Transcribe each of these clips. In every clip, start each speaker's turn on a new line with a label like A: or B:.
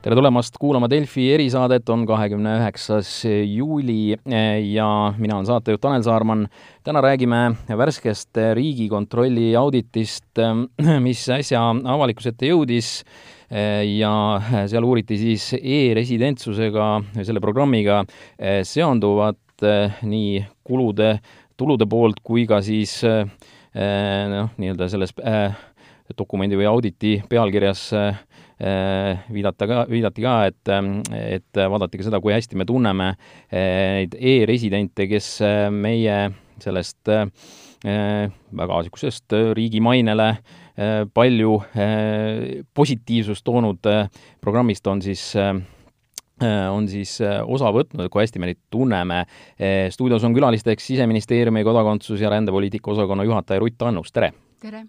A: tere tulemast kuulama Delfi erisaadet, on kahekümne üheksas juuli ja mina olen saatejuht Tanel Saarman. täna räägime värskest Riigikontrolli auditist, mis äsja avalikkuse ette jõudis ja seal uuriti siis e-residentsusega, selle programmiga seonduvat nii kulude, tulude poolt kui ka siis noh, nii-öelda selles dokumendi või auditi pealkirjas Äh, viidata ka, viidati ka, et, ähm, et vaadati ka seda, kui hästi me tunneme äh, neid e-residente, kes äh, meie sellest väga niisugusest riigi mainele palju positiivsust toonud programmist on siis on siis osa võtnud, kui hästi me neid tunneme. stuudios on külalisteks Siseministeeriumi kodakondsus- ja rändepoliitika osakonna juhataja Rutt Annus, tere!
B: tere!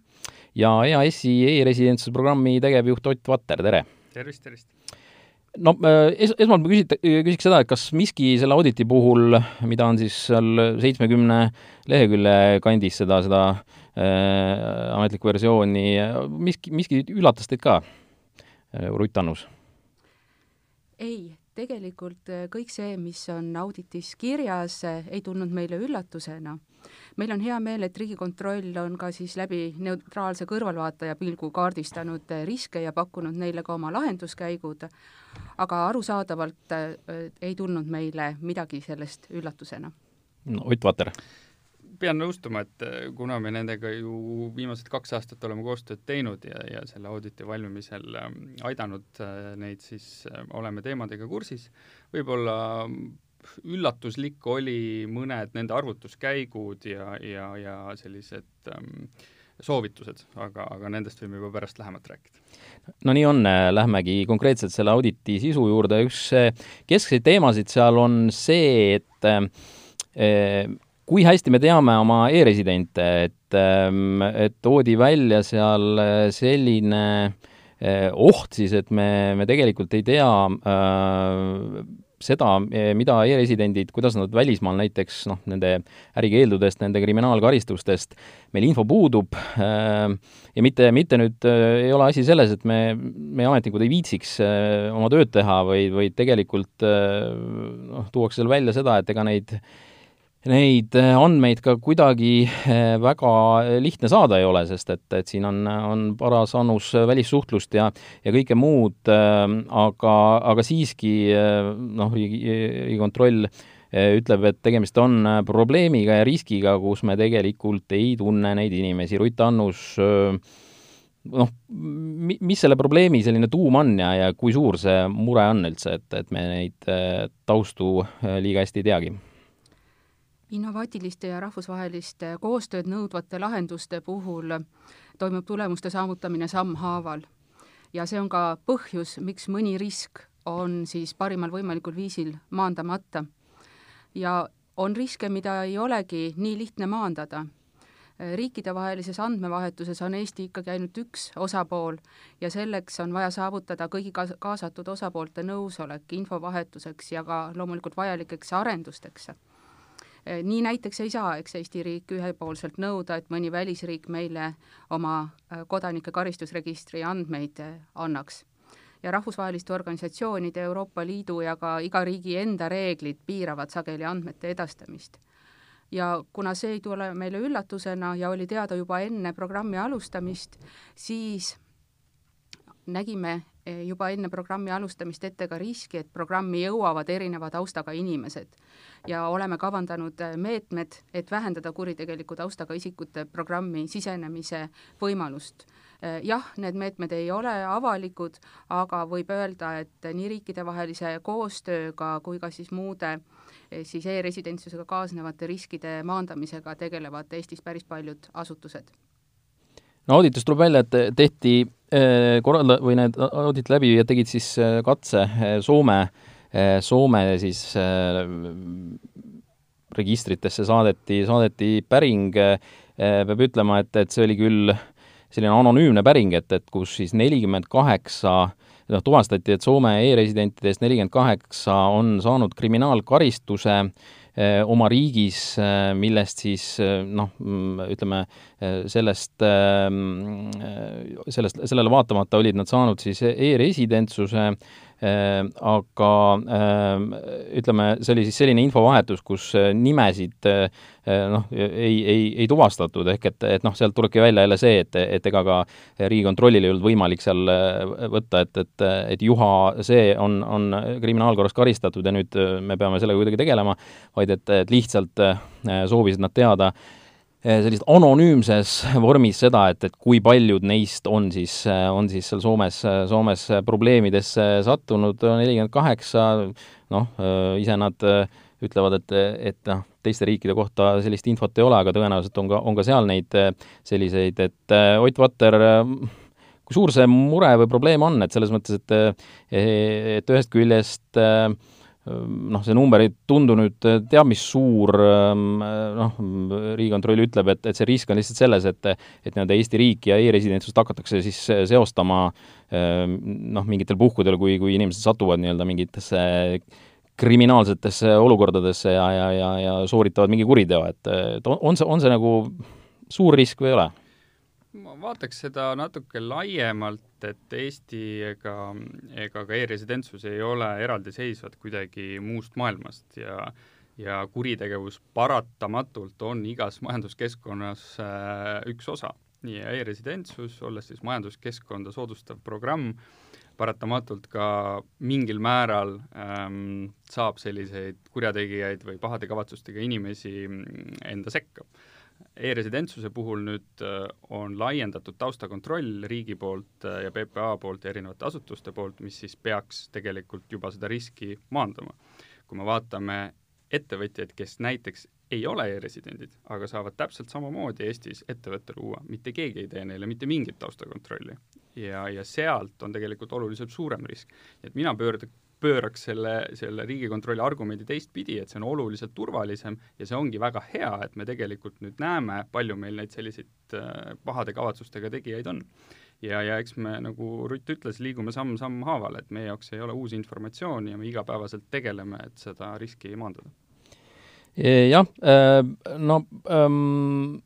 A: Ja EAS-i e-residentsuse programmi tegevjuht Ott Vatter, tere!
C: tervist, tervist!
A: no äh, es-, esmalt ma küsit-, küsiks seda, et kas miski selle auditi puhul, mida on siis seal seitsmekümne lehekülje kandis seda, seda äh, ametlikku versiooni, miski, miski üllatas teid ka, äh, Rutt Annus?
B: ei, tegelikult kõik see, mis on auditis kirjas, ei tulnud meile üllatusena meil on hea meel, et Riigikontroll on ka siis läbi neutraalse kõrvalvaataja pilgu kaardistanud riske ja pakkunud neile ka oma lahenduskäigud, aga arusaadavalt ei tulnud meile midagi sellest üllatusena.
A: no Ott Vater
C: pean nõustuma, et äh, kuna me nendega ju viimased kaks aastat oleme koostööd teinud ja, ja selle auditi valmimisel ähm, aidanud äh, neid, siis oleme teemadega kursis, võib-olla üllatuslik oli mõned nende arvutuskäigud ja, ja, ja sellised ähm, soovitused, aga, aga nendest võime juba pärast lähemalt rääkida.
A: no nii on, lähmegi konkreetselt selle auditi sisu juurde, üks keskseid teemasid seal on see, et äh, kui hästi me teame oma e-residente, et, ähm, et toodi välja seal selline äh, oht siis, et me, me tegelikult ei tea äh, seda, eh, mida e-residendid, kuidas nad välismaal näiteks noh, nende ärikeeldudest, nende kriminaalkaristustest, meil info puudub äh, ja mitte, mitte nüüd äh, ei ole asi selles, et me, meie ametnikud ei viitsiks äh, oma tööd teha või, või tegelikult noh, tuuakse seal välja seda, et ega neid neid äh, andmeid ka kuidagi äh, väga lihtne saada ei ole, sest et, et siin on, on paras annus välissuhtlust ja, ja kõike muud, äh, aga, aga siiski noh, riigi, Riigikontroll ütleb, et tegemist on probleemiga ja riskiga, kus me tegelikult ei tunne neid inimesi. Rutt Annus, noh, mis selle probleemi selline tuum on ja, ja kui suur see mure on üldse, et, et me neid taustu liiga hästi ei teagi?
B: Innovaatiliste ja rahvusvaheliste koostööd nõudvate lahenduste puhul toimub tulemuste saavutamine sammhaaval. ja see on ka põhjus, miks mõni risk on siis parimal võimalikul viisil maandamata. ja on riske, mida ei olegi nii lihtne maandada. riikidevahelises andmevahetuses on Eesti ikkagi ainult üks osapool ja selleks on vaja saavutada kõigi kaasatud osapoolte nõusolek infovahetuseks ja ka loomulikult vajalikeks arendusteks nii näiteks ei saa, eks Eesti riik ühepoolselt nõuda, et mõni välisriik meile oma eh, kodanike karistusregistri andmeid eh, annaks. ja rahvusvaheliste organisatsioonide, Euroopa Liidu ja ka iga riigi enda reeglid piiravad sageli andmete edastamist. ja kuna see ei tule meile üllatusena ja oli teada juba enne programmi alustamist, siis nägime juba enne programmi alustamist ette ka riski, et programmi jõuavad erineva taustaga inimesed ja oleme kavandanud äh, meetmed, et vähendada kuritegeliku taustaga isikute programmi sisenemise võimalust. Äh, jah, need meetmed ei ole avalikud, aga võib öelda, et nii riikidevahelise koostööga kui ka siis muude siis e-residentsusega kaasnevate riskide maandamisega tegelevad Eestis päris paljud asutused
A: no auditist tuleb välja, et tehti korralda- või need audit läbiviijad tegid siis katse Soome äh, Eh, Soome siis registritesse saadeti, saadeti päring, peab ütlema, et, et see oli küll selline anonüümne päring, et, et kus siis nelikümmend kaheksa noh, tuvastati, et Soome e-residentidest nelikümmend kaheksa on saanud kriminaalkaristuse oma riigis, millest siis noh, mm, ütleme sellest, sellest, sellele vaatamata olid nad saanud siis e-residentsuse aga ütleme, see oli siis selline infovahetus, kus nimesid noh, ei, ei, ei tuvastatud, ehk et, et noh, sealt tulebki välja jälle see, et, et ega ka Riigikontrollil ei olnud võimalik seal võtta, et, et, et Juha, see on, on kriminaalkorras karistatud ja nüüd me peame sellega kuidagi tegelema, vaid et, et lihtsalt soovisid nad teada, Eh, sellist anonüümses vormis seda, et, et kui paljud neist on siis, on siis seal Soomes, Soomes probleemidesse sattunud, nelikümmend kaheksa, noh, ise nad ütlevad, et, et noh, teiste riikide kohta sellist infot ei ole, aga tõenäoliselt on ka, on ka seal neid selliseid, et Ott Vatter kui suur see mure või probleem on, et selles mõttes, et et ühest küljest äh, noh, see number ei tundu nüüd teab mis suur, ähm, noh, Riigikontroll ütleb, et, et see risk on lihtsalt selles, et et nii-öelda Eesti riiki ja e-residentsust hakatakse siis seostama ähm, noh, mingitel puhkudel, kui, kui inimesed satuvad nii-öelda mingitesse kriminaalsetesse olukordadesse ja, ja, ja, ja sooritavad mingi kuriteo, et, et on see, on see nagu suur risk või ei ole?
C: Ma vaataks seda natuke laiemalt, et Eesti ega, ega ka e-residentsus ei ole eraldiseisvad kuidagi muust maailmast ja ja kuritegevus paratamatult on igas majanduskeskkonnas äh, üks osa. nii e-residentsus, olles siis majanduskeskkonda soodustav programm, paratamatult ka mingil määral ähm, saab selliseid kurjategijaid või pahade kavatsustega inimesi mm, enda sekka E-residentsuse puhul nüüd äh, on laiendatud taustakontroll riigi poolt äh, ja PPA poolt ja erinevate asutuste poolt, mis siis peaks tegelikult juba seda riski maandama. kui me vaatame ettevõtjaid, kes näiteks ei ole e-residendid, aga saavad täpselt samamoodi Eestis ettevõtte luua, mitte keegi ei tee neile mitte mingit taustakontrolli. ja, ja sealt on tegelikult oluliselt suurem risk. et mina pöörd-, pööraks selle, selle Riigikontrolli argumendi teistpidi, et see on oluliselt turvalisem ja see ongi väga hea, et me tegelikult nüüd näeme, palju meil neid selliseid äh, pahade kavatsustega tegijaid on. ja, ja eks me, nagu Rutt ütles, liigume samm-samm haaval, et meie jaoks ei ole uus informatsioon ja me igapäevaselt tegeleme, et seda riski maandada.
A: jah, äh, no um,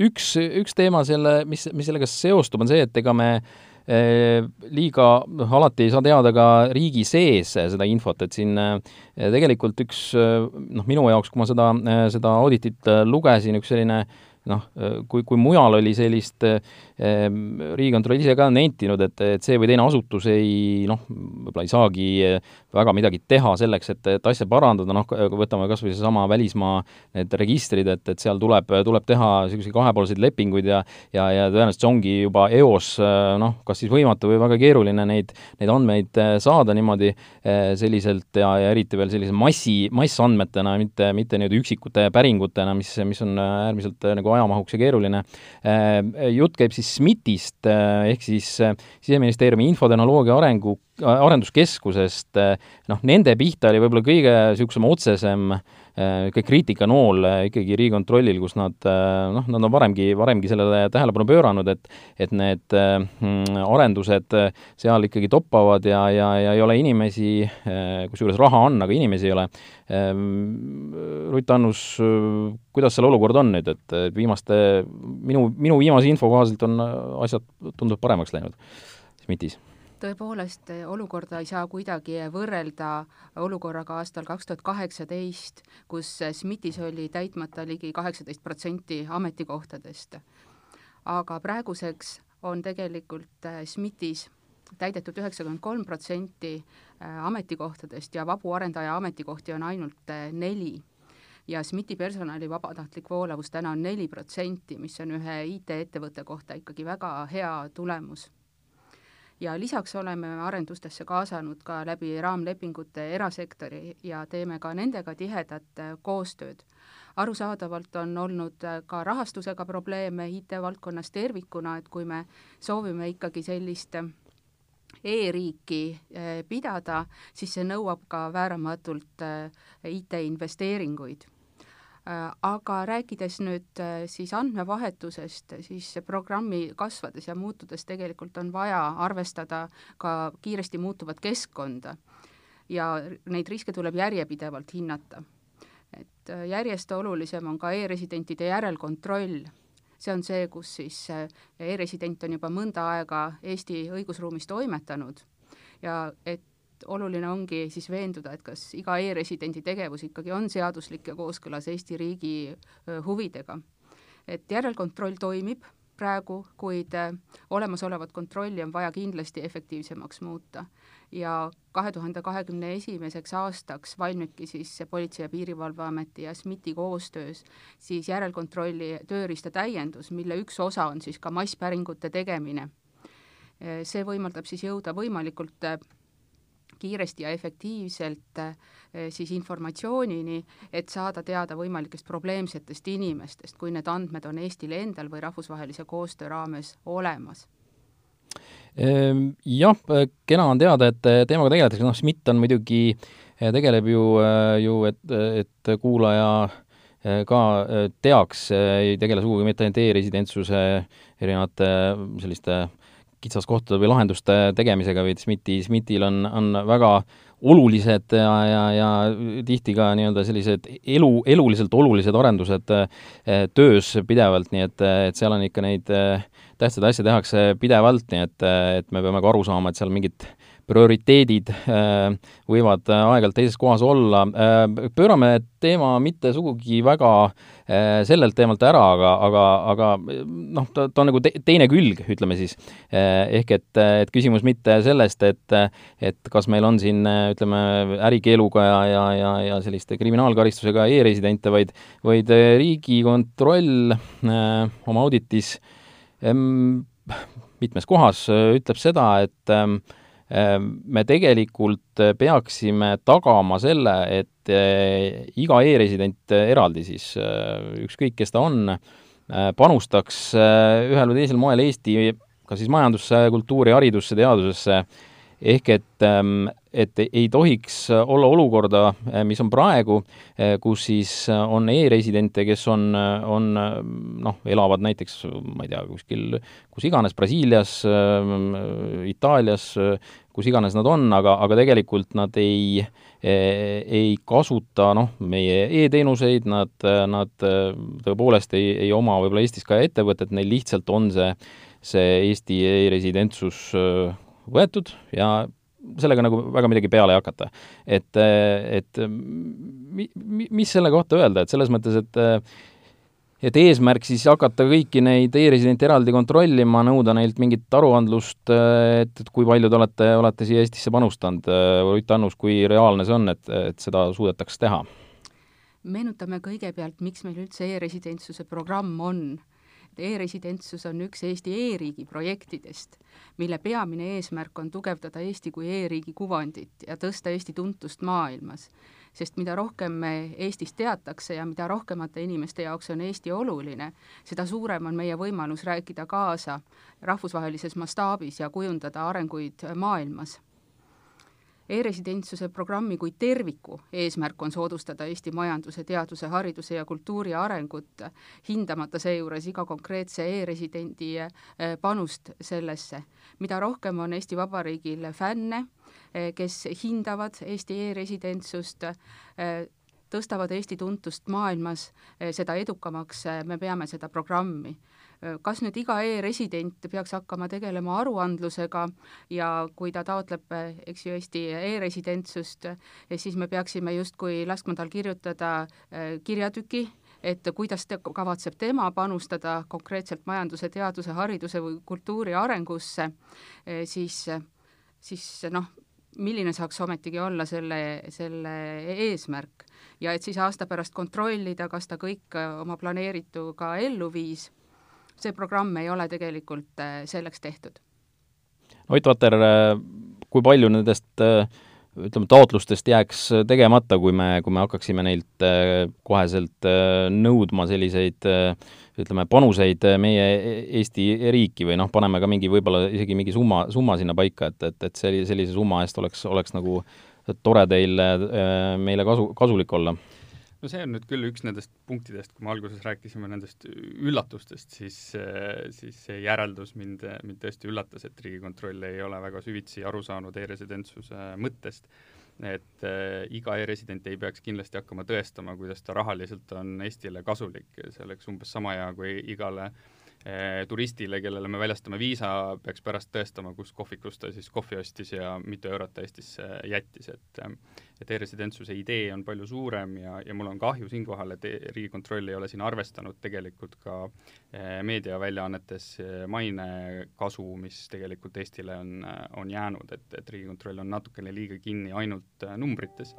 A: üks, üks teema selle, mis, mis sellega seostub, on see, et ega me Äh, liiga, noh, alati ei saa teada ka riigi sees seda infot, et siin äh, tegelikult üks noh, minu jaoks, kui ma seda, seda auditit lugesin, üks selline noh, kui, kui mujal oli sellist Ehm, riigikontroll ise ka nentinud, et, et see või teine asutus ei noh, võib-olla ei saagi väga midagi teha selleks, et, et asja parandada, noh, võtame kas või seesama välismaa need registrid, et, et seal tuleb, tuleb teha niisuguseid kahepoolseid lepinguid ja ja, ja tõenäoliselt see ongi juba eos noh, kas siis võimatu või väga keeruline neid, neid andmeid saada niimoodi selliselt ja, ja eriti veel sellise massi, massandmetena, mitte, mitte nii-öelda üksikute päringutena, mis, mis on äärmiselt nagu ajamahuks ja keeruline. Ehm, jutt käib siis SMIT-ist äh, ehk siis äh, Siseministeeriumi infotehnoloogia arengu, arenduskeskusest, äh, noh, nende pihta oli võib-olla kõige niisugusem otsesem kõik kriitikanool ikkagi Riigikontrollil, kus nad noh, nad on varemgi, varemgi sellele tähelepanu pööranud, et et need arendused seal ikkagi toppavad ja, ja, ja ei ole inimesi, kusjuures raha on, aga inimesi ei ole. Rutt Annus, kuidas seal olukord on nüüd, et viimaste, minu, minu viimase info kohaselt on asjad tunduvalt paremaks läinud SMIT-is
B: tõepoolest, olukorda ei saa kuidagi võrrelda olukorraga aastal kaks tuhat kaheksateist, kus SMIT-is oli täitmata ligi kaheksateist protsenti ametikohtadest. aga praeguseks on tegelikult SMIT-is täidetud üheksakümmend kolm protsenti ametikohtadest ja vabu arendaja ametikohti on ainult neli ja SMIT-i personali vabatahtlik voolavus täna on neli protsenti, mis on ühe IT-ettevõtte kohta ikkagi väga hea tulemus ja lisaks oleme arendustesse kaasanud ka läbi raamlepingute erasektori ja teeme ka nendega tihedat äh, koostööd. arusaadavalt on olnud äh, ka rahastusega probleeme IT-valdkonnas tervikuna, et kui me soovime ikkagi sellist äh, e-riiki pidada, siis see nõuab ka vääramatult IT-investeeringuid aga rääkides nüüd äh, siis andmevahetusest, siis programmi kasvades ja muutudes tegelikult on vaja arvestada ka kiiresti muutuvat keskkonda. Ja neid riske tuleb järjepidevalt hinnata. et äh, järjest olulisem on ka e-residentide järelkontroll, see on see, kus siis e-resident on juba mõnda aega Eesti õigusruumis toimetanud. Ja et et oluline ongi siis veenduda, et kas iga e-residendi tegevus ikkagi on seaduslik ja kooskõlas Eesti riigi huvidega. et järelkontroll toimib praegu, kuid olemasolevat kontrolli on vaja kindlasti efektiivsemaks muuta. ja kahe tuhande kahekümne esimeseks aastaks valmibki siis Politsei- ja Piirivalveameti ja SMIT-i koostöös siis järelkontrolli tööriista täiendus, mille üks osa on siis ka masspäringute tegemine see võimaldab siis jõuda võimalikult kiiresti ja efektiivselt eh, siis informatsioonini, et saada teada võimalikest probleemsetest inimestest, kui need andmed on Eestil endal või rahvusvahelise koostöö raames olemas.
A: Ehm, jah, kena on teada, et teemaga tegeletakse, noh, SMIT on muidugi, eh, tegeleb ju, eh, ju, et, et kuulaja ka teaks, ei tegele sugugi mitte ainult e-residentsuse erinevate selliste kitsaskohtade või lahenduste tegemisega, vaid SMIT-i, SMIT-il on, on väga olulised ja, ja, ja tihti ka nii-öelda sellised elu, eluliselt olulised arendused eh, töös pidevalt, nii et, et seal on ikka neid eh, tähtsaid asju tehakse pidevalt, nii et, et me peame ka aru saama, et seal mingit prioriteedid äh, võivad aeg-ajalt teises kohas olla. Äh, pöörame teema mitte sugugi väga äh, sellelt teemalt ära, aga, aga, aga noh, ta, ta on nagu te teine külg, ütleme siis. ehk et, et küsimus mitte sellest, et, et kas meil on siin ütleme, ärikeeluga ja, ja, ja, ja selliste kriminaalkaristusega e-residente, vaid, vaid Riigikontroll oma auditis mitmes kohas ütleb seda, et Ehm, me tegelikult peaksime tagama selle, et eh, iga e-resident eraldi siis, eh, ükskõik kes ta on, eh, panustaks ühel või teisel moel Eesti kas siis majandusse, kultuuri, haridusse, teadusesse, ehk et, ehm, et ei tohiks olla olukorda, mis on praegu, kus siis on e-residente, kes on, on noh, elavad näiteks, ma ei tea, kuskil kus iganes, Brasiilias, Itaalias, kus iganes nad on, aga, aga tegelikult nad ei, ei kasuta noh, meie e-teenuseid, nad, nad tõepoolest ei, ei oma võib-olla Eestis ka ettevõtet, neil lihtsalt on see, see Eesti e-residentsus võetud ja sellega nagu väga midagi peale ei hakata. et, et mi, mi, mis selle kohta öelda, et selles mõttes, et et eesmärk siis hakata kõiki neid e-residente eraldi kontrollima, nõuda neilt mingit aruandlust, et, et kui palju te olete, olete siia Eestisse panustanud, Rutt Annus, kui reaalne see on, et, et seda suudetaks teha?
B: meenutame kõigepealt, miks meil üldse e-residentsuse programm on e-residentsus on üks Eesti e-riigi projektidest, mille peamine eesmärk on tugevdada Eesti kui e-riigi kuvandit ja tõsta Eesti tuntust maailmas. Sest mida rohkem Eestist teatakse ja mida rohkemate inimeste jaoks on Eesti oluline, seda suurem on meie võimalus rääkida kaasa rahvusvahelises mastaabis ja kujundada arenguid maailmas E-residentsuse programmi kui terviku eesmärk on soodustada Eesti majanduse, teaduse, hariduse ja kultuuri arengut, hindamata seejuures iga konkreetse e-residendi eh, panust sellesse. mida rohkem on Eesti Vabariigil fänne, eh, kes hindavad Eesti e-residentsust, eh, tõstavad Eesti tuntust maailmas, seda edukamaks me peame seda programmi kas nüüd iga e-resident peaks hakkama tegelema aruandlusega ja kui ta taotleb, eks ju, Eesti e-residentsust, siis me peaksime justkui laskma tal kirjutada äh, kirjatüki, et kuidas te, kavatseb tema panustada konkreetselt majanduse, teaduse, hariduse või kultuuri arengusse, äh, siis, siis noh, milline saaks ometigi olla selle, selle eesmärk? Ja et siis aasta pärast kontrollida, kas ta kõik oma planeeritu ka ellu viis see programm ei ole tegelikult äh, selleks tehtud.
A: Ott Vater, äh, kui palju nendest äh, ütleme, taotlustest jääks tegemata, kui me, kui me hakkaksime neilt koheselt nõudma selliseid ütleme, panuseid meie Eesti riiki või noh, paneme ka mingi, võib-olla isegi mingi summa, summa sinna paika, et, et, et sellise, sellise summa eest oleks, oleks nagu tore teil meile kasu, kasulik olla
C: no see on nüüd küll üks nendest punktidest, kui me alguses rääkisime nendest üllatustest, siis, siis see järeldus mind, mind tõesti üllatas, et Riigikontroll ei ole väga süvitsi aru saanud e-residentsuse mõttest. et äh, iga e-resident ei peaks kindlasti hakkama tõestama, kuidas ta rahaliselt on Eestile kasulik, see oleks umbes sama hea, kui igale Eh, turistile, kellele me väljastame viisa, peaks pärast tõestama, kus kohvikus ta siis kohvi ostis ja mitu eurot ta Eestisse jättis, et et e-residentsuse idee on palju suurem ja, ja mul on kahju siinkohal, et e Riigikontroll ei ole siin arvestanud tegelikult ka eh, meediaväljaannetes mainekasu, mis tegelikult Eestile on, on jäänud, et, et Riigikontroll on natukene liiga kinni ainult numbrites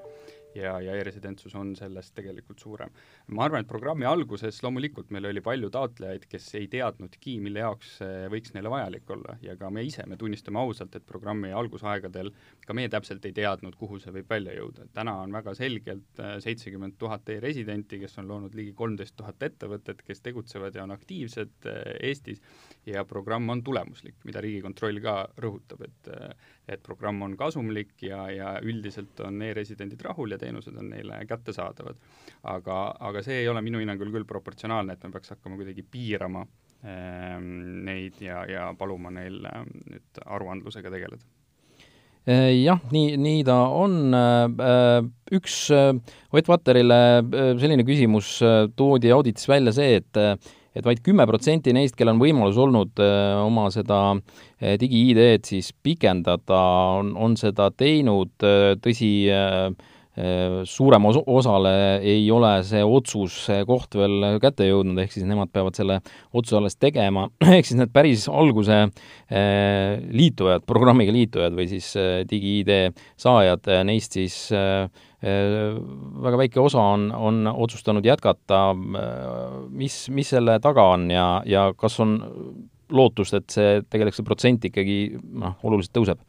C: ja, ja e-residentsus on sellest tegelikult suurem. ma arvan, et programmi alguses loomulikult meil oli palju taotlejaid, kes ei teadnudki, mille jaoks võiks neile vajalik olla ja ka me ise, me tunnistame ausalt, et programmi algusaegadel ka meie täpselt ei teadnud, kuhu see võib välja jõuda. täna on väga selgelt äh, seitsekümmend tuhat e-residenti, kes on loonud ligi kolmteist tuhat ettevõtet, kes tegutsevad ja on aktiivsed äh, Eestis ja programm on tulemuslik, mida Riigikontroll ka rõhutab, et äh, et programm on kasumlik ja, ja üldiselt on e-residendid rahul ja teenused on neile kättesaadavad. aga, aga see ei ole minu hinnangul küll proportsionaalne, et me peaks hakkama kuidagi piirama ähm, neid ja, ja paluma neil ähm, nüüd aruandlusega tegeleda
A: äh, jah, nii, nii ta on. Äh, üks Ott Vatterile selline küsimus toodi auditis välja see, et et vaid kümme protsenti neist, kellel on võimalus olnud oma seda digi-ID-d siis pikendada, on, on seda teinud, tõsi, suurem os-, osale ei ole see otsus, see koht veel kätte jõudnud, ehk siis nemad peavad selle otsuse alles tegema, ehk siis need päris alguse liitujad, programmiga liitujad või siis digi-ID saajad, neist siis väga väike osa on, on otsustanud jätkata, mis, mis selle taga on ja, ja kas on lootust, et see, tegelikult see protsent ikkagi noh, oluliselt tõuseb?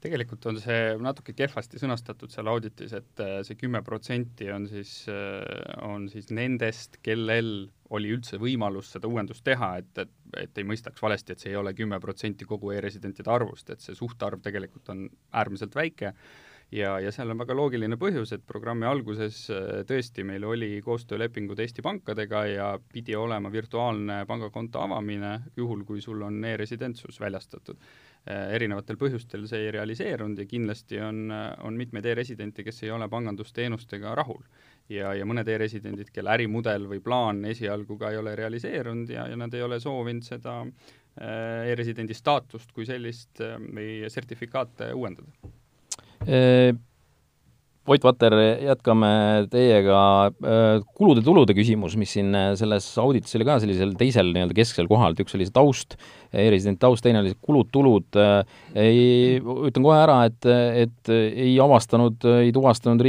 C: tegelikult on see natuke kehvasti sõnastatud seal auditis, et äh, see kümme protsenti on siis, äh, on siis nendest, kellel oli üldse võimalus seda uuendust teha, et, et, et ei mõistaks valesti, et see ei ole kümme protsenti kogu e-residentide arvust, et see suhtarv tegelikult on äärmiselt väike ja, ja seal on väga loogiline põhjus, et programmi alguses äh, tõesti meil oli koostöölepingud Eesti pankadega ja pidi olema virtuaalne pangakonto avamine, juhul kui sul on e-residentsus väljastatud Äh, erinevatel põhjustel see ei realiseerunud ja kindlasti on, äh, on mitmeid e-residente, kes ei ole pangandusteenustega rahul. ja, ja mõned e-residendid, kelle ärimudel või plaan esialgu ka ei ole realiseerunud ja, ja nad ei ole soovinud seda e-residendi staatust kui sellist või sertifikaate uuendada
A: Ott Vatter, jätkame teiega. kulude-tulude küsimus, mis siin selles auditis oli ka sellisel teisel nii-öelda kesksel kohal, et üks oli see taust, e-residendi taust, teine oli kulud-tulud. ei, ütlen kohe ära, et, et ei avastanud, ei tuvastanud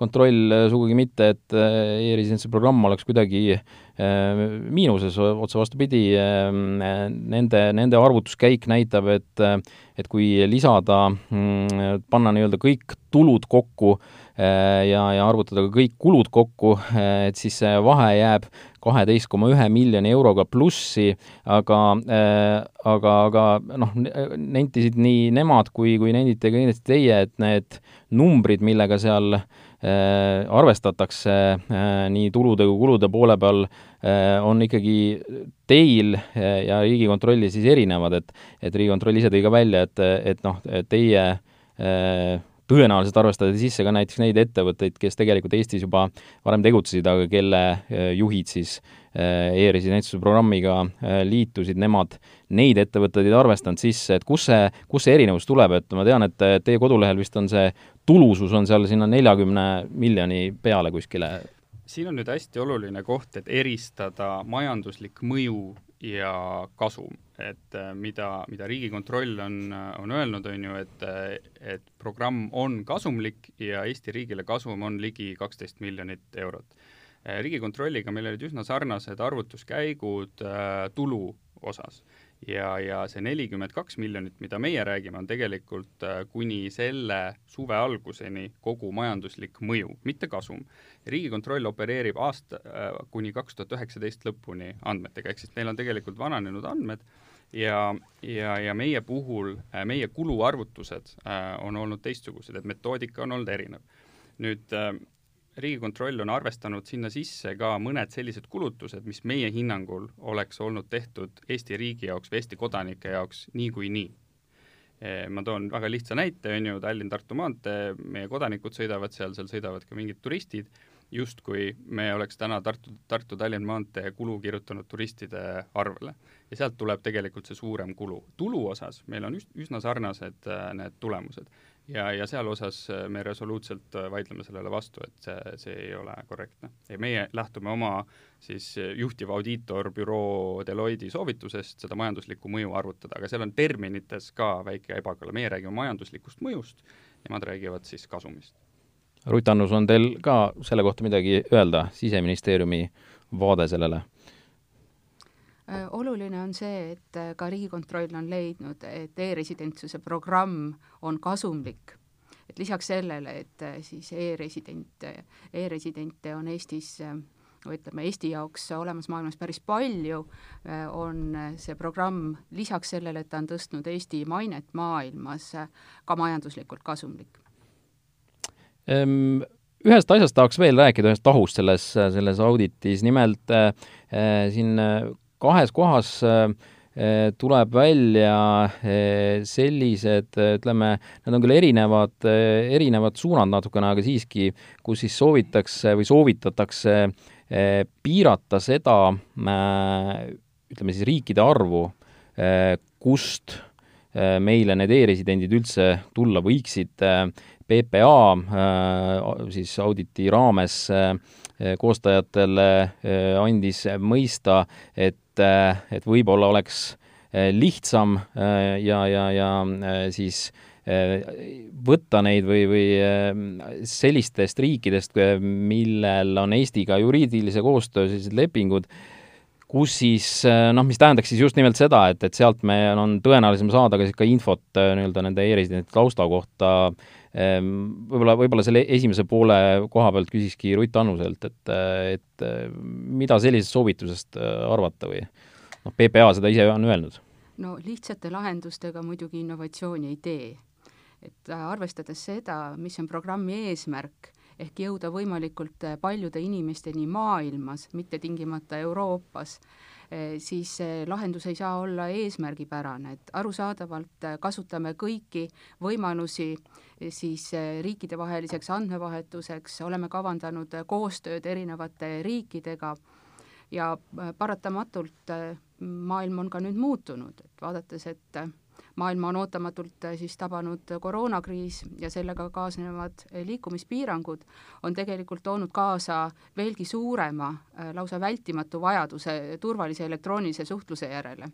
A: Riigikontroll sugugi mitte, et e-residentsuse programm oleks kuidagi miinuses, otse vastupidi, nende, nende arvutuskäik näitab, et et kui lisada, mm, panna nii-öelda kõik tulud kokku ja, ja arvutada ka kõik kulud kokku, et siis see vahe jääb kaheteist koma ühe miljoni euroga plussi, aga aga, aga noh, nentisid nii nemad kui, kui nendite ka kindlasti teie, et need numbrid, millega seal äh, Äh, arvestatakse äh, nii tulude kui kulude poole peal, äh, on ikkagi teil ja Riigikontrolli siis erinevad, et et Riigikontroll ise tõi ka välja, et, et noh, teie tõenäoliselt arvestada sisse ka näiteks neid ettevõtteid, kes tegelikult Eestis juba varem tegutsesid, aga kelle äh, juhid siis äh, e-residentsuse programmiga äh, liitusid, nemad. Neid ettevõtteid ei arvestanud sisse, et kus see, kus see erinevus tuleb, et ma tean, et teie kodulehel vist on see tulusus on seal sinna neljakümne miljoni peale kuskile.
C: Siin on nüüd hästi oluline koht, et eristada majanduslik mõju ja kasum, et äh, mida, mida Riigikontroll on, on öelnud, on ju, et, et programm on kasumlik ja Eesti riigile kasum on ligi kaksteist miljonit eurot. Äh, riigikontrolliga meil olid üsna sarnased arvutuskäigud äh, tulu osas ja, ja see nelikümmend kaks miljonit, mida meie räägime, on tegelikult äh, kuni selle suve alguseni kogu majanduslik mõju, mitte kasum. riigikontroll opereerib aasta äh, kuni kaks tuhat üheksateist lõpuni andmetega, ehk siis meil on tegelikult vananenud andmed ja, ja, ja meie puhul, äh, meie kuluarvutused on olnud teistsugused, et metoodika on olnud erinev. nüüd riigikontroll on arvestanud sinna sisse ka mõned sellised kulutused, mis meie hinnangul oleks olnud tehtud Eesti riigi jaoks või Eesti kodanike jaoks niikuinii nii. ma toon väga lihtsa näite, on ju, Tallinn-Tartu maantee, meie kodanikud sõidavad seal, seal sõidavad ka mingid turistid justkui me oleks täna Tartu, Tartu-Tallinna maantee kulu kirjutanud turistide arvele. ja sealt tuleb tegelikult see suurem kulu. tulu osas meil on üsna sarnased äh, need tulemused ja, ja seal osas äh, me resoluutselt äh, vaidleme sellele vastu, et see, see ei ole korrektne. ja meie lähtume oma siis juhtiva audiitorbüroo Deloitte soovitusest seda majanduslikku mõju arvutada, aga seal on terminites ka väike ebakõla, meie räägime majanduslikust mõjust, nemad räägivad siis kasumist
A: Ruth Annus, on teil ka selle kohta midagi öelda, Siseministeeriumi vaade sellele?
B: Äh, oluline on see, et äh, ka Riigikontroll on leidnud, et e-residentsuse programm on kasumlik. et lisaks sellele, et äh, siis e-resident e, e-residente on Eestis ütleme, Eesti jaoks olemas maailmas päris palju, on see programm lisaks sellele, et ta on tõstnud Eesti mainet maailmas, ka majanduslikult kasumlik
A: Ehm, ühest asjast tahaks veel rääkida, ühest tahust selles, selles auditis, nimelt äh, siin kahes kohas äh, äh, tuleb välja äh, sellised, ütleme, need on küll erinevad, erinevad suunad natukene, aga siiski, kus siis soovitakse või soovitatakse piirata seda, ütleme siis riikide arvu, kust meile need e-residendid üldse tulla võiksid, PPA äh, siis auditi raames äh, koostajatele äh, andis mõista, et, et võib-olla oleks lihtsam ja, ja, ja siis võtta neid või, või sellistest riikidest, millel on Eestiga juriidilise koostöö sellised lepingud, kus siis noh, mis tähendaks siis just nimelt seda, et, et sealt me on tõenäolisem saada ka ka infot nii-öelda nende e-residentide tausta kohta äh, Ehm, võib-olla, võib-olla selle esimese poole koha pealt küsikski Rutt Annuselt, et, et mida sellisest soovitusest äh, arvata või noh, PPA seda ise on öelnud?
B: no lihtsate lahendustega muidugi innovatsiooni ei tee. et äh, arvestades seda, mis on programmi eesmärk, ehk jõuda võimalikult äh, paljude inimesteni maailmas, mitte tingimata Euroopas, Eh, siis see lahendus ei saa olla eesmärgipärane, et arusaadavalt eh, kasutame kõiki võimalusi eh, siis riikidevaheliseks andmevahetuseks, oleme kavandanud koostööd erinevate riikidega ja paratamatult maailm on ka nüüd muutunud, et vaadates, et maailma on ootamatult äh, siis tabanud koroonakriis ja sellega kaasnevad äh, liikumispiirangud, on tegelikult toonud kaasa veelgi suurema, äh, lausa vältimatu vajaduse turvalise elektroonilise suhtluse järele,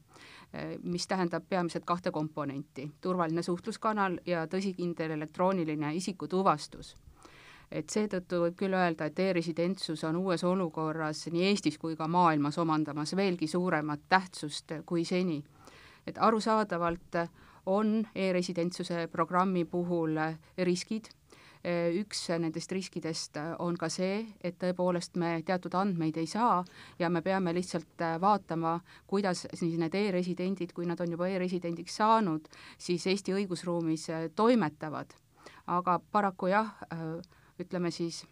B: mis tähendab peamiselt kahte komponenti, turvaline suhtluskanal ja tõsikindel elektrooniline isikutuvastus. Et seetõttu võib küll öelda, et e-residentsus on uues olukorras nii Eestis kui ka maailmas omandamas veelgi suuremat tähtsust kui seni et arusaadavalt on e-residentsuse programmi puhul riskid, üks nendest riskidest on ka see, et tõepoolest me teatud andmeid ei saa ja me peame lihtsalt vaatama, kuidas siis need e-residendid, kui nad on juba e-residendiks saanud, siis Eesti õigusruumis toimetavad. aga paraku jah, ütleme siis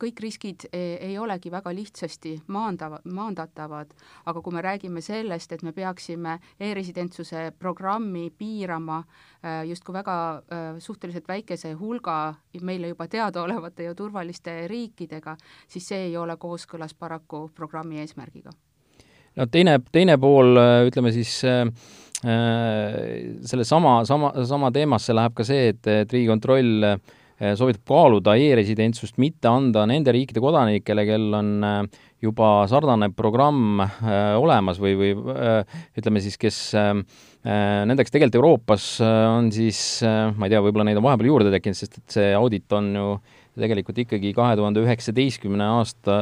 B: kõik riskid ei, ei olegi väga lihtsasti maandava, maandatavad, aga kui me räägime sellest, et me peaksime e-residentsuse programmi piirama äh, justkui väga äh, suhteliselt väikese hulga meile juba teadaolevate ja turvaliste riikidega, siis see ei ole kooskõlas paraku programmi eesmärgiga.
A: no teine, teine pool, ütleme siis äh, selle sama, sama, sama teemasse läheb ka see, et, et Riigikontroll äh, soovitab kaaluda e-residentsust mitte anda nende riikide kodanikele, kel on eh, juba sarnane programm eh, olemas või, või ütleme siis, kes nendeks tegelikult Euroopas on siis, ma ei tea, võib-olla neid on vahepeal juurde tekkinud, sest et see audit on ju tegelikult ikkagi kahe tuhande üheksateistkümne aasta,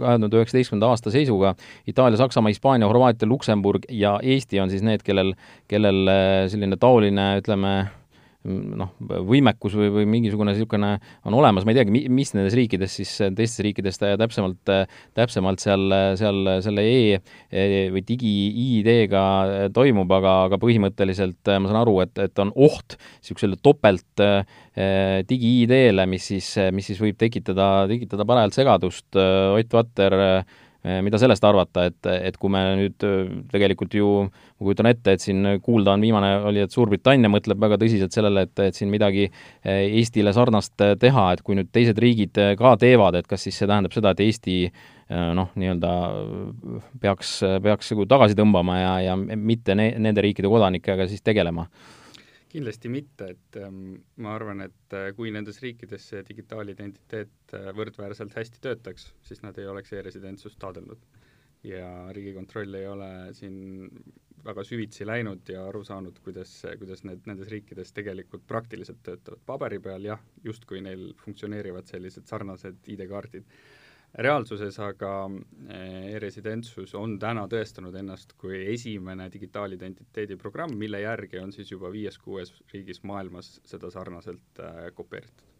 A: kahe tuhande üheksateistkümnenda aasta seisuga. Itaalia, Saksamaa, Hispaania, Horvaatia, Luksemburg ja Eesti on siis need, kellel, kellel selline taoline, ütleme, noh, võimekus või, või mingisugune niisugune on olemas, ma ei teagi, mis nendes riikides siis, teistes riikides täpsemalt, täpsemalt seal, seal selle e, e või digi-ID-ga toimub, aga, aga põhimõtteliselt ma saan aru, et, et on oht niisugusele topelt eh, digi-ID-le, mis siis, mis siis võib tekitada, tekitada parajalt segadust, Ott Vatter mida sellest arvata, et, et kui me nüüd tegelikult ju, ma kujutan ette, et siin kuulda on viimane oli, et Suurbritannia mõtleb väga tõsiselt sellele, et, et siin midagi Eestile sarnast teha, et kui nüüd teised riigid ka teevad, et kas siis see tähendab seda, et Eesti noh, nii-öelda peaks, peaks nagu tagasi tõmbama ja, ja mitte ne-, nende riikide kodanikega siis tegelema?
C: Kindlasti mitte, et ähm, ma arvan, et äh, kui nendes riikides see digitaalidentiteet äh, võrdväärselt hästi töötaks, siis nad ei oleks e-residentsust taotlenud. ja Riigikontroll ei ole siin väga süvitsi läinud ja aru saanud, kuidas, kuidas need nendes riikides tegelikult praktiliselt töötavad. paberi peal jah, justkui neil funktsioneerivad sellised sarnased ID-kaardid reaalsuses aga eh, e-residentsus on täna tõestanud ennast kui esimene digitaalidentiteedi programm, mille järgi on siis juba viies-kuues riigis maailmas seda sarnaselt äh, kopeeritud.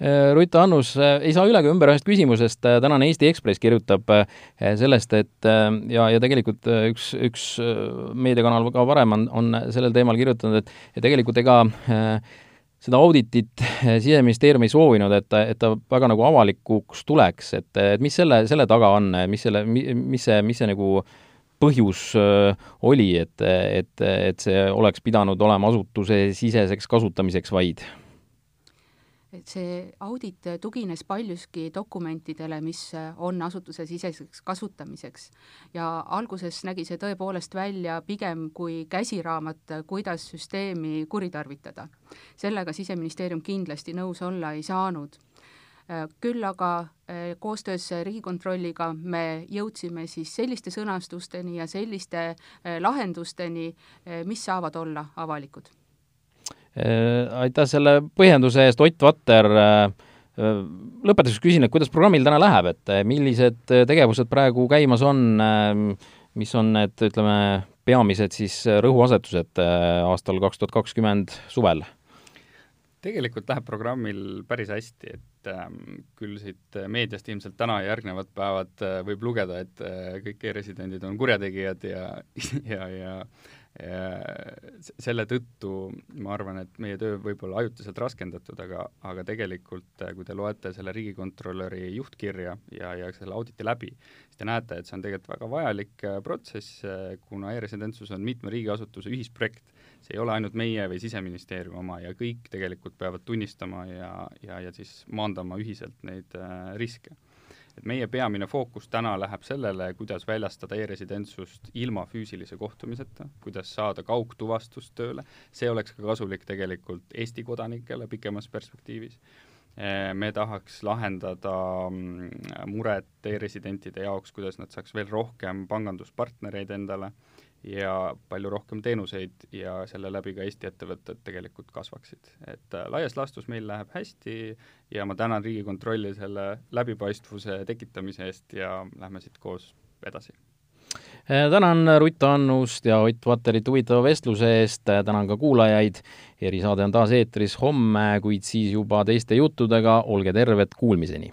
A: Eh, Rutt Annus, ei saa üle ega ümber ühest küsimusest, tänane Eesti Ekspress kirjutab sellest, et ja, ja tegelikult üks, üks meediakanal ka varem on, on sellel teemal kirjutanud, et tegelikult ega äh, seda auditit Siseministeerium ei soovinud, et ta, et ta väga nagu avalikuks tuleks, et, et mis selle, selle taga on, mis selle, mis see, mis see nagu põhjus eh, oli, et, et, et see oleks pidanud olema asutusesiseseks kasutamiseks vaid?
B: Et see audit tugines paljuski dokumentidele, mis on asutusesiseseks kasutamiseks. ja alguses nägi see tõepoolest välja pigem kui käsiraamat, kuidas süsteemi kuritarvitada. sellega Siseministeerium kindlasti nõus olla ei saanud küll aga koostöös Riigikontrolliga me jõudsime siis selliste sõnastusteni ja selliste lahendusteni, mis saavad olla avalikud
A: Äh, aitäh selle põhjenduse eest, Ott Vatter, äh, äh, lõpetuseks küsin, et kuidas programmil täna läheb, et millised tegevused praegu käimas on, mis on need, ütleme, peamised siis rõhuasetused aastal kaks tuhat kakskümmend suvel?
C: tegelikult läheb programmil päris hästi, et ähm, küll siit meediast ilmselt täna ja järgnevad päevad äh, võib lugeda, et äh, kõik e-residendid on kurjategijad ja, ja, ja selle tõttu ma arvan, et meie töö võib olla ajutiselt raskendatud, aga, aga tegelikult kui te loete selle riigikontrolöri juhtkirja ja, ja selle auditi läbi, siis te näete, et see on tegelikult väga vajalik äh, protsess, äh, kuna e-residentsus on mitme riigiasutuse ühisprojekt, see ei ole ainult meie või Siseministeeriumi oma ja kõik tegelikult peavad tunnistama ja, ja, ja siis maandama ühiselt neid äh, riske et meie peamine fookus täna läheb sellele, kuidas väljastada e-residentsust ilma füüsilise kohtumiseta, kuidas saada kaugtuvastust tööle, see oleks ka kasulik tegelikult Eesti kodanikele pikemas perspektiivis. me tahaks lahendada mm, muret e-residentide jaoks, kuidas nad saaks veel rohkem panganduspartnereid endale ja palju rohkem teenuseid ja selle läbi ka Eesti ettevõtted tegelikult kasvaksid. et äh, laias laastus meil läheb hästi ja ma tänan Riigikontrolli selle läbipaistvuse tekitamise eest ja lähme siit koos edasi.
A: Äh, tänan Rutt Annust ja Ott Vatterit huvitava vestluse eest, äh, tänan ka kuulajaid, erisaade on taas eetris homme, kuid siis juba teiste juttudega, olge terved, kuulmiseni!